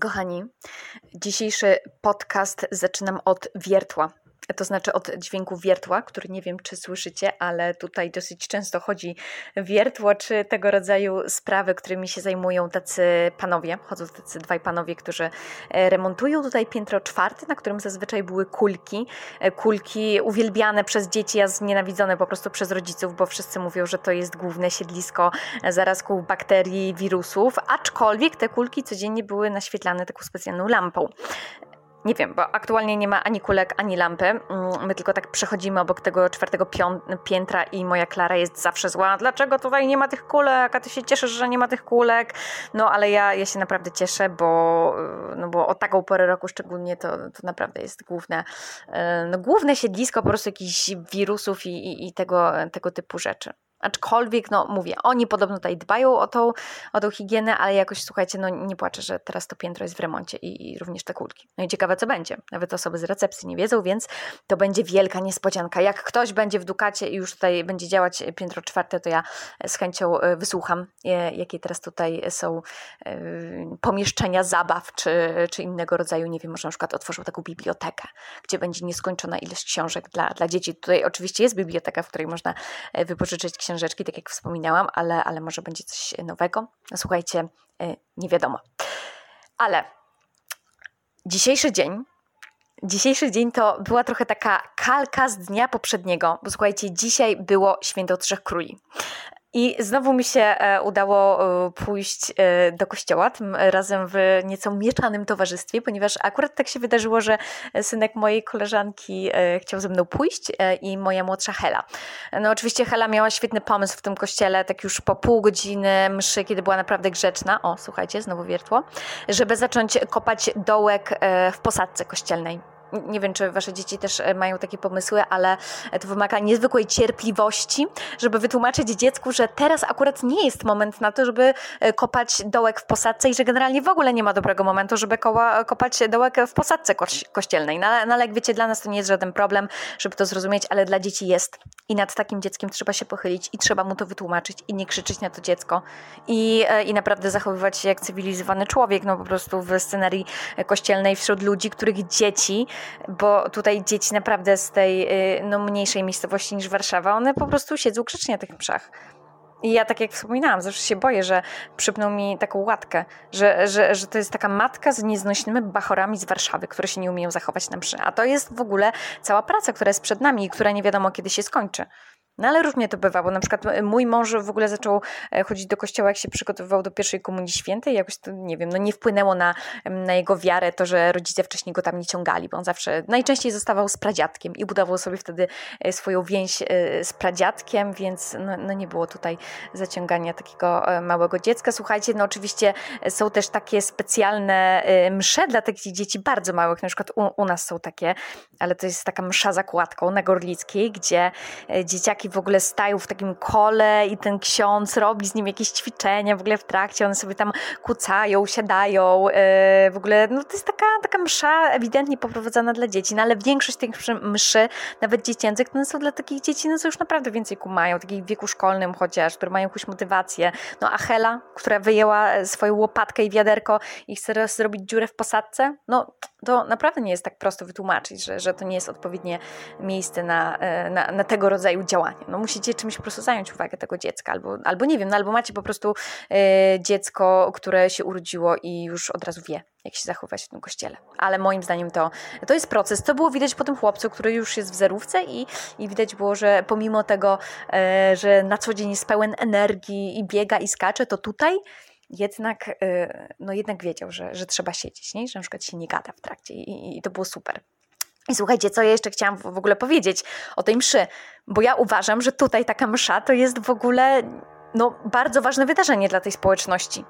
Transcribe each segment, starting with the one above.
Kochani, dzisiejszy podcast zaczynam od wiertła to znaczy od dźwięku wiertła, który nie wiem, czy słyszycie, ale tutaj dosyć często chodzi wiertło, czy tego rodzaju sprawy, którymi się zajmują tacy panowie. Chodzą tacy dwaj panowie, którzy e, remontują tutaj piętro czwarte, na którym zazwyczaj były kulki. E, kulki uwielbiane przez dzieci, a znienawidzone po prostu przez rodziców, bo wszyscy mówią, że to jest główne siedlisko zarazków bakterii, wirusów, aczkolwiek te kulki codziennie były naświetlane taką specjalną lampą. Nie wiem, bo aktualnie nie ma ani kulek, ani lampy. Mm, my tylko tak przechodzimy obok tego czwartego piętra i moja Klara jest zawsze zła. Dlaczego tutaj nie ma tych kulek? A ty się cieszysz, że nie ma tych kulek? No ale ja, ja się naprawdę cieszę, bo, y, no, bo o taką porę roku szczególnie to, to naprawdę jest główne, y, no, główne siedlisko po prostu jakichś wirusów i, i, i tego, tego typu rzeczy. Aczkolwiek, no mówię, oni podobno tutaj dbają o tą, o tą higienę, ale jakoś, słuchajcie, no nie płaczę, że teraz to piętro jest w remoncie i, i również te kulki. No i ciekawe, co będzie. Nawet osoby z recepcji nie wiedzą, więc to będzie wielka niespodzianka. Jak ktoś będzie w Dukacie i już tutaj będzie działać piętro czwarte, to ja z chęcią e, wysłucham, e, jakie teraz tutaj są e, pomieszczenia zabaw, czy, czy innego rodzaju, nie wiem, może na przykład otworzą taką bibliotekę, gdzie będzie nieskończona ilość książek dla, dla dzieci. Tutaj oczywiście jest biblioteka, w której można wypożyczyć książki książeczki, tak jak wspominałam, ale, ale może będzie coś nowego. No, słuchajcie, y, nie wiadomo. Ale dzisiejszy dzień Dzisiejszy dzień to była trochę taka kalka z dnia poprzedniego, bo słuchajcie, dzisiaj było Święto Trzech Króli. I znowu mi się e, udało e, pójść e, do kościoła, tym razem w nieco mieszanym towarzystwie, ponieważ akurat tak się wydarzyło, że synek mojej koleżanki chciał ze mną pójść i moja młodsza Hela. No oczywiście Hela miała świetny pomysł w tym kościele, tak już po pół godziny mszy, kiedy była naprawdę grzeczna, o słuchajcie, znowu wiertło, żeby zacząć kopać dołek w posadce kościelnej nie wiem, czy wasze dzieci też e, mają takie pomysły, ale to wymaga niezwykłej cierpliwości, żeby wytłumaczyć dziecku, że teraz akurat nie jest moment na to, żeby e, kopać dołek w posadce i że generalnie w ogóle nie ma dobrego momentu, żeby koła, kopać dołek w posadce kościelnej. No, no ale jak wiecie, dla nas to nie jest żaden problem, żeby to zrozumieć, ale dla dzieci jest. I nad takim dzieckiem trzeba się pochylić i trzeba mu to wytłumaczyć i nie krzyczeć na to dziecko i, e, i naprawdę zachowywać się jak cywilizowany człowiek, no po prostu w scenarii kościelnej wśród ludzi, których dzieci bo tutaj dzieci naprawdę z tej y, no, mniejszej miejscowości niż Warszawa, one po prostu siedzą grzecznie na tych mszach. I ja tak jak wspominałam, zawsze się boję, że przypną mi taką łatkę, że, że, że to jest taka matka z nieznośnymi bachorami z Warszawy, które się nie umieją zachować na mszy. A to jest w ogóle cała praca, która jest przed nami i która nie wiadomo kiedy się skończy. No ale różnie to bywa, bo na przykład e, mój mąż w ogóle zaczął e, chodzić do kościoła, jak się przygotowywał do pierwszej komunii świętej, jakoś to, nie wiem, no nie wpłynęło na, na jego wiarę to, że rodzice wcześniej go tam nie ciągali, bo on zawsze najczęściej zostawał z pradziadkiem i budował sobie wtedy e, swoją więź z pradziadkiem, więc no, no nie było tutaj zaciągania takiego małego dziecka. Słuchajcie, no oczywiście są też takie specjalne msze dla takich dzieci bardzo małych, na przykład u, u nas są takie, ale to jest taka msza zakładką na Gorlickiej, gdzie dzieciaki w ogóle stają w takim kole i ten ksiądz robi z nim jakieś ćwiczenia w ogóle w trakcie, one sobie tam kucają, siadają, yy, w ogóle no to jest taka, taka msza ewidentnie poprowadzona dla dzieci, no ale większość tych mszy, nawet dziecięcych, to są dla takich dzieci, no co już naprawdę więcej kumają, takich w wieku szkolnym chociaż, które mają jakąś motywację. No a Hela, która wyjęła swoją łopatkę i wiaderko i chce zrobić dziurę w posadce, no to naprawdę nie jest tak prosto wytłumaczyć, że, że to nie jest odpowiednie miejsce na, e, na, na tego rodzaju działania. No musicie czymś po prostu zająć uwagę tego dziecka, albo, albo nie wiem, no, albo macie po prostu e, dziecko, które się urodziło i już od razu wie, jak się zachować w tym kościele. Ale moim zdaniem to, to jest proces. To było widać po tym chłopcu, który już jest w zerówce i, i widać było, że pomimo tego, e, że na co dzień jest pełen energii i biega i skacze, to tutaj jednak, no jednak wiedział, że, że trzeba siedzieć, nie? że na przykład się nie gada w trakcie i, i to było super. I słuchajcie, co ja jeszcze chciałam w ogóle powiedzieć o tej mszy, bo ja uważam, że tutaj taka msza to jest w ogóle no, bardzo ważne wydarzenie dla tej społeczności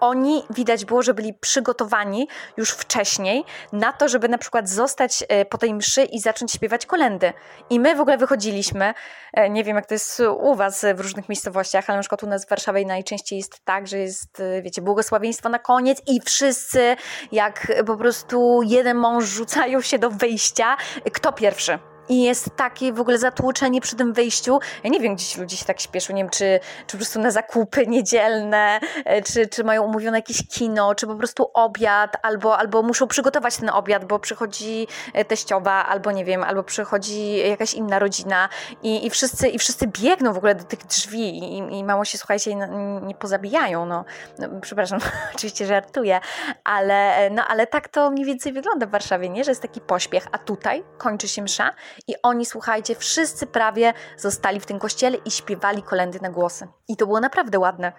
oni widać było, że byli przygotowani już wcześniej na to, żeby na przykład zostać e, po tej mszy i zacząć śpiewać kolendy. I my w ogóle wychodziliśmy, e, nie wiem jak to jest u was w różnych miejscowościach, ale na przykład u nas w Warszawie najczęściej jest tak, że jest, e, wiecie, błogosławieństwo na koniec i wszyscy jak po prostu jeden mąż rzucają się do wyjścia. Kto pierwszy? I jest takie w ogóle zatłoczenie przy tym wyjściu. Ja nie wiem, gdzieś ludzie się tak śpieszą, nie wiem, czy, czy po prostu na zakupy niedzielne, e, czy, czy mają umówione jakieś kino, czy po prostu obiad, albo, albo muszą przygotować ten obiad, bo przychodzi e, teściowa, albo nie wiem, albo przychodzi jakaś inna rodzina i, i, wszyscy, i wszyscy biegną w ogóle do tych drzwi i, i mało się, słuchajcie, nie, pozabijają, no. no przepraszam, oczywiście żartuję, ale, e, no, ale tak to mniej więcej wygląda w Warszawie, nie? Że jest taki pośpiech, a tutaj kończy się msza i oni, słuchajcie, wszyscy prawie zostali w tym kościele i śpiewali kolendy na głosy. I to było naprawdę ładne,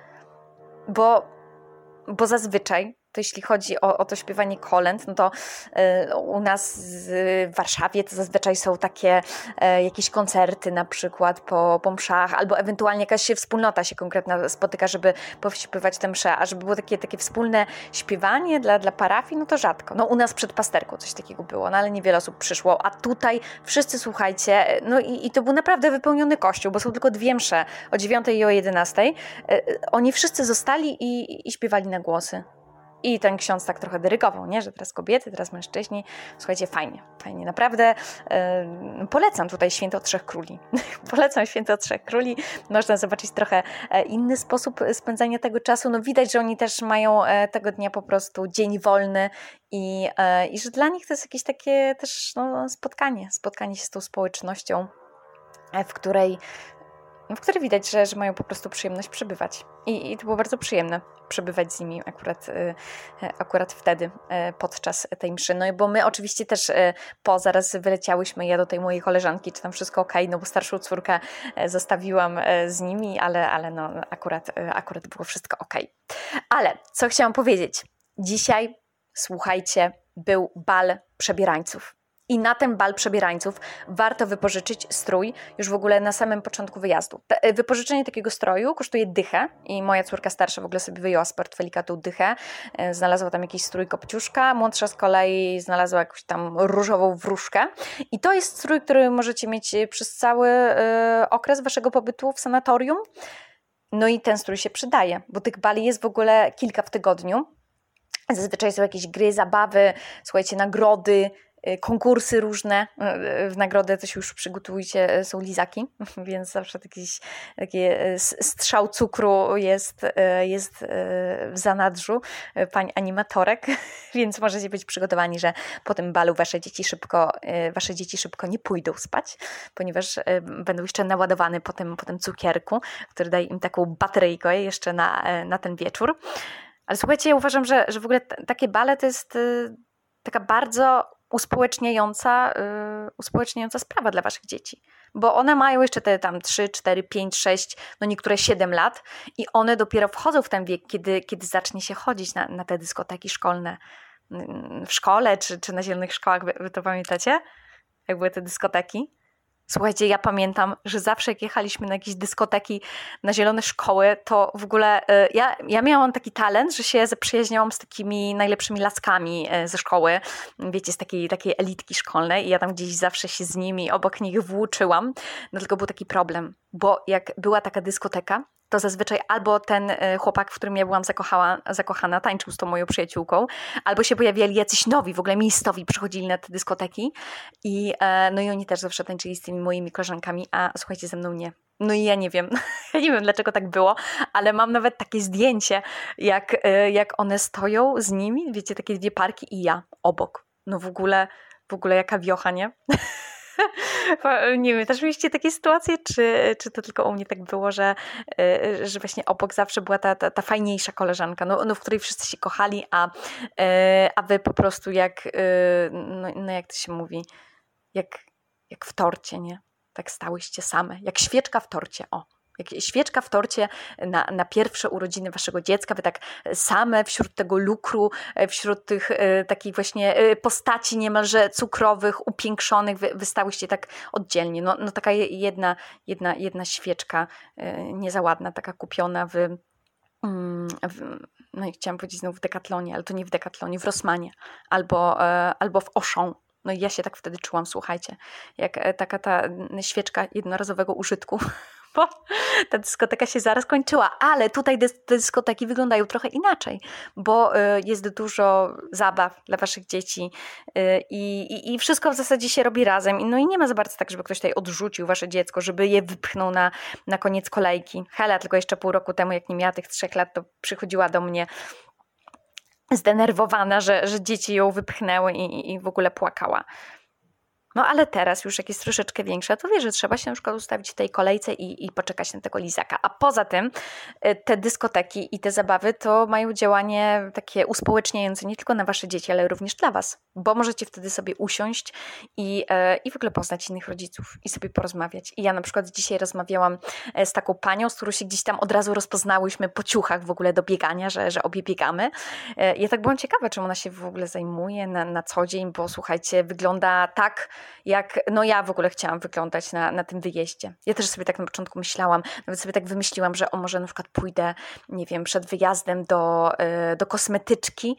bo, bo zazwyczaj to jeśli chodzi o, o to śpiewanie kolęd, no to y, u nas w Warszawie to zazwyczaj są takie y, jakieś koncerty na przykład po, po mszach, albo ewentualnie jakaś wspólnota się konkretna spotyka, żeby pośpiewać tę mszę, a żeby było takie, takie wspólne śpiewanie dla, dla parafii, no to rzadko. No u nas przed pasterką coś takiego było, no ale niewiele osób przyszło, a tutaj wszyscy słuchajcie, no i, i to był naprawdę wypełniony kościół, bo są tylko dwie msze, o 9 i o 11. Y, oni wszyscy zostali i, i śpiewali na głosy. I ten ksiądz tak trochę dyrygował, nie? że teraz kobiety, teraz mężczyźni. Słuchajcie, fajnie, fajnie. Naprawdę polecam tutaj Święto Trzech Króli. polecam Święto Trzech Króli. Można zobaczyć trochę e, inny sposób spędzania tego czasu. No widać, że oni też mają e, tego dnia po prostu dzień wolny i, e, i że dla nich to jest jakieś takie też no, spotkanie, spotkanie się z tą społecznością, w której w której widać, że, że mają po prostu przyjemność przebywać. I, I, to było bardzo przyjemne przebywać z nimi akurat, y, y, akurat wtedy, y, podczas tej mszy. No bo my oczywiście też po zaraz wyleciałyśmy, ja do tej mojej koleżanki, czy tam wszystko ok, no bo starszą córkę zostawiłam z nimi, ale, ale no akurat, akurat było wszystko ok. Ale co chciałam powiedzieć? Dzisiaj, słuchajcie, był bal przebierańców. I na ten bal przebierańców warto wypożyczyć strój już w ogóle na samym początku wyjazdu. E, wypożyczenie takiego stroju kosztuje dychę i moja córka starsza w ogóle sobie wyjęła z portfelika tą dychę. E, znalazła tam jakiś strój kopciuszka, młodsza z kolei znalazła jakąś tam różową wróżkę. I to jest strój, który możecie mieć przez cały y, okres waszego pobytu w sanatorium. No i ten strój się przydaje, bo tych bali jest w ogóle kilka w tygodniu. Zazwyczaj są jakieś gry, zabawy, słuchajcie, nagrody, konkursy różne. Y, w nagrodę się już przygotujcie, y, są lizaki, więc zawsze taki, taki strzał cukru jest, jest w zanadrzu pań animatorek, więc możecie być przygotowani, że po tym balu wasze dzieci szybko, wasze dzieci szybko nie pójdą spać, ponieważ będą jeszcze naładowane po tym, po tym cukierku, który daje im taką bateryjkę jeszcze na, na ten wieczór. Ale słuchajcie, ja uważam, że, że w ogóle takie bale to jest taka bardzo uspołeczniająca, yy, uspołeczniająca sprawa dla waszych dzieci. Bo one mają jeszcze te tam 3, 4, 5, 6, no niektóre 7 lat i one dopiero wchodzą w ten wiek, kiedy, kiedy zacznie się chodzić na, na te dyskoteki szkolne. W szkole czy, czy na zielonych szkołach, wy, wy to pamiętacie? Jak były te dyskoteki? Słuchajcie, ja pamiętam, że zawsze jak jechaliśmy na jakieś dyskoteki, na zielone szkoły, to w ogóle y, ja, ja miałam taki talent, że się zaprzyjaźniałam z takimi najlepszymi laskami y, ze szkoły, wiecie, z takiej, takiej elitki szkolnej i ja tam gdzieś zawsze się z nimi, obok nich włóczyłam, no tylko był taki problem, bo jak była taka dyskoteka, to zazwyczaj albo ten e, chłopak, w którym ja byłam zakochała, zakochana, tańczył z tą moją przyjaciółką, albo się pojawiali jacyś nowi, w ogóle miejscowi przychodzili na te dyskoteki i, e, no i oni też zawsze tańczyli z tymi moimi koleżankami, a słuchajcie, ze mną nie. No i ja nie wiem, ja nie wiem dlaczego tak było, ale mam nawet takie zdjęcie, jak, e, jak one stoją z nimi, wiecie, takie dwie parki i ja obok. No w ogóle, w ogóle jaka wiocha, nie? nie wiem, też mieliście takie sytuacje, czy, czy to tylko u mnie tak było, że, y, że właśnie obok zawsze była ta, ta, ta fajniejsza koleżanka, no, no, w której wszyscy się kochali, a, y, a wy po prostu jak, y, no, no jak to się mówi, jak, jak w torcie, nie? Tak stałyście same, jak świeczka w torcie, o jak świeczka w torcie na, na pierwsze urodziny waszego dziecka, wy tak same wśród tego lukru, e, wśród tych e, takich właśnie e, postaci niemalże cukrowych, upiększonych, wy, wystałyście tak oddzielnie. No, no taka jedna, jedna, jedna świeczka e, niezaładna, taka kupiona w, mm, w no i chciałam powiedzieć znowu w Dekatlonie, ale to nie w Dekatlonie, w Rossmanie albo, e, albo w Auchan. No i ja się tak wtedy czułam, słuchajcie, jak taka ta świeczka jednorazowego użytku bo ta dyskoteka się zaraz kończyła, ale tutaj te dyskoteki wyglądają trochę inaczej, bo y, jest dużo zabaw dla waszych dzieci y, i, i wszystko w zasadzie się robi razem. No i nie ma za bardzo tak, żeby ktoś tutaj odrzucił wasze dziecko, żeby je wypchnął na, na koniec kolejki. Hela tylko jeszcze pół roku temu, jak nie miała tych trzech lat, to przychodziła do mnie zdenerwowana, że, że dzieci ją wypchnęły i, i w ogóle płakała. No ale teraz już jak jest troszeczkę większa, to wie, że trzeba się na przykład ustawić w tej kolejce i, i poczekać na tego lizaka. A poza tym y, te dyskoteki i te zabawy to mają działanie takie uspołeczniające nie tylko na wasze dzieci, ale również dla was, bo możecie wtedy sobie usiąść i, e, i w ogóle poznać innych rodziców i sobie porozmawiać. I ja na przykład dzisiaj rozmawiałam e, z taką panią, z którą się gdzieś tam od razu rozpoznałyśmy po ciuchach w ogóle do biegania, że, że obie biegamy. E, ja tak byłam ciekawa, czym ona się w ogóle zajmuje na, na co dzień, bo słuchajcie, wygląda tak, jak no ja w ogóle chciałam wyglądać na, na tym wyjeździe. Ja też sobie tak na początku myślałam, nawet sobie tak wymyśliłam, że o może na przykład pójdę, nie wiem, przed wyjazdem do, y, do kosmetyczki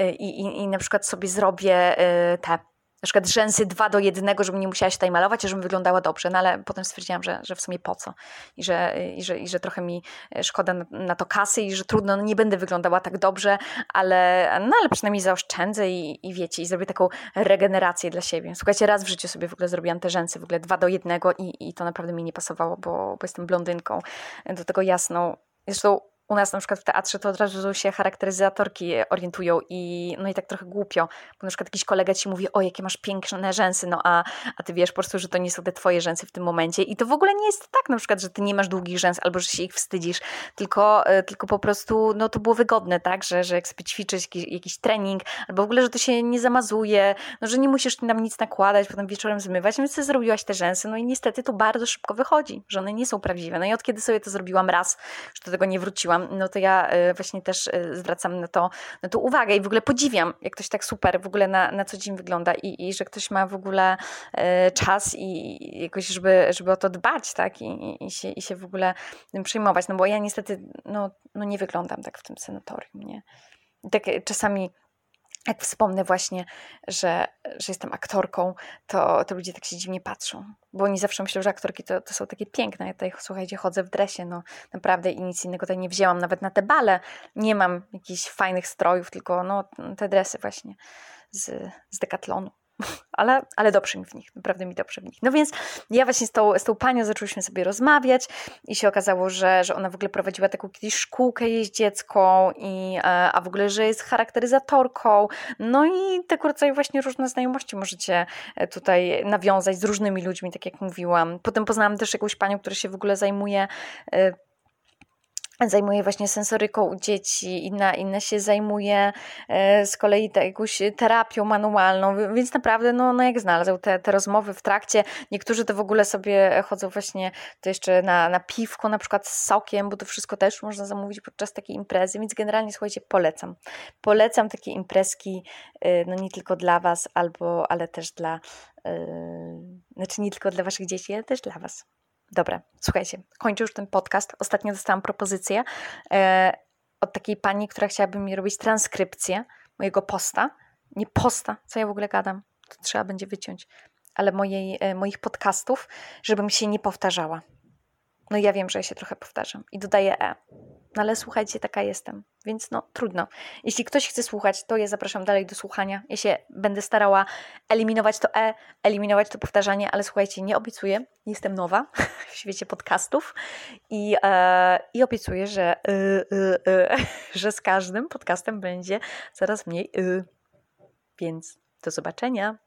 y, i, i, i na przykład sobie zrobię y, te na przykład rzęsy dwa do jednego, żebym nie musiała się tutaj malować, żebym wyglądała dobrze, no ale potem stwierdziłam, że, że w sumie po co i że, i że, i że trochę mi e, szkoda na, to kasy i że trudno, no nie będę wyglądała tak dobrze, ale, no ale przynajmniej zaoszczędzę i, i wiecie, i zrobię taką regenerację dla siebie. Słuchajcie, raz w życiu sobie w ogóle zrobiłam te rzęsy w ogóle dwa do jednego i, i to naprawdę mi nie pasowało, bo, bo jestem blondynką, do tego jasną. Zresztą u nas na przykład w teatrze to od razu się charakteryzatorki orientują i no i tak trochę głupio, bo na przykład jakiś kolega ci mówi, o jakie masz piękne rzęsy, no a, a ty wiesz po prostu, że to nie są te twoje rzęsy w tym momencie i to w ogóle nie jest tak na przykład, że ty nie masz długich rzęs albo że się ich wstydzisz, tylko, e, tylko po prostu no to było wygodne, tak, że, że jak sobie ćwiczysz jakiś, jakiś trening albo w ogóle, że to się nie zamazuje, no że nie musisz nam nic nakładać, potem wieczorem zmywać, więc ty zrobiłaś te rzęsy, no i niestety to bardzo szybko wychodzi, że one nie są prawdziwe. No i od kiedy sobie to zrobiłam raz, że do tego nie wróciłam, no to ja y, właśnie też y, zwracam na to, na to uwagę i w ogóle podziwiam, jak ktoś tak super w ogóle na, na co dzień wygląda i, i że ktoś ma w ogóle y, czas i jakoś, żeby, żeby o to dbać, tak, I, i, się, i się w ogóle tym przejmować, no bo ja niestety, no, no nie wyglądam tak w tym sanatorium, nie. Tak czasami jak wspomnę właśnie, że, że jestem aktorką, to, to ludzie tak się dziwnie patrzą, bo oni zawsze myślą, że aktorki to, to są takie piękne. Ja tutaj, słuchajcie, chodzę w dresie, no naprawdę i nic innego tutaj nie wzięłam. Nawet na te bale nie mam jakichś fajnych strojów, tylko no, te dresy właśnie z, z Decathlonu ale, ale dobrze mi w nich, naprawdę mi dobrze w nich. No więc ja właśnie z tą, z tą panią zaczęłyśmy sobie rozmawiać i się okazało, że, że ona w ogóle prowadziła taką kiedyś szkółkę jeździecką, i, e, a w ogóle, że jest charakteryzatorką. No i tego rodzaju właśnie różne znajomości możecie e, tutaj nawiązać z różnymi ludźmi, tak jak mówiłam. Potem poznałam też jakąś panią, która się w ogóle zajmuje e, zajmuje właśnie sensoryką u dzieci, inna, inna się zajmuje e, z kolei te, jakąś terapią manualną, więc naprawdę, no, no jak znalazł te, te rozmowy w trakcie, niektórzy to w ogóle sobie chodzą właśnie to jeszcze na, na piwko, na przykład z sokiem, bo to wszystko też można zamówić podczas takiej imprezy, więc generalnie słuchajcie, polecam. Polecam takie imprezki, e, no nie tylko dla Was, albo, ale też dla, yy, znaczy nie tylko dla Waszych dzieci, ale też dla Was. Dobra, słuchajcie, kończę już ten podcast. Ostatnio dostałam propozycję e, od takiej pani, która chciałaby mi robić transkrypcję mojego posta. Nie posta, co ja w ogóle gadam, to trzeba będzie wyciąć, ale mojej, e, moich podcastów, żebym się nie powtarzała. No ja wiem, że ja się trochę powtarzam i dodaję E. No ale słuchajcie, taka jestem, więc no trudno. Jeśli ktoś chce słuchać, to ja zapraszam dalej do słuchania. Ja się będę starała eliminować to E, eliminować to powtarzanie, ale słuchajcie, nie obiecuję, jestem nowa w świecie podcastów i, e, i obiecuję, że, y, y, y, że z każdym podcastem będzie coraz mniej. Więc do zobaczenia.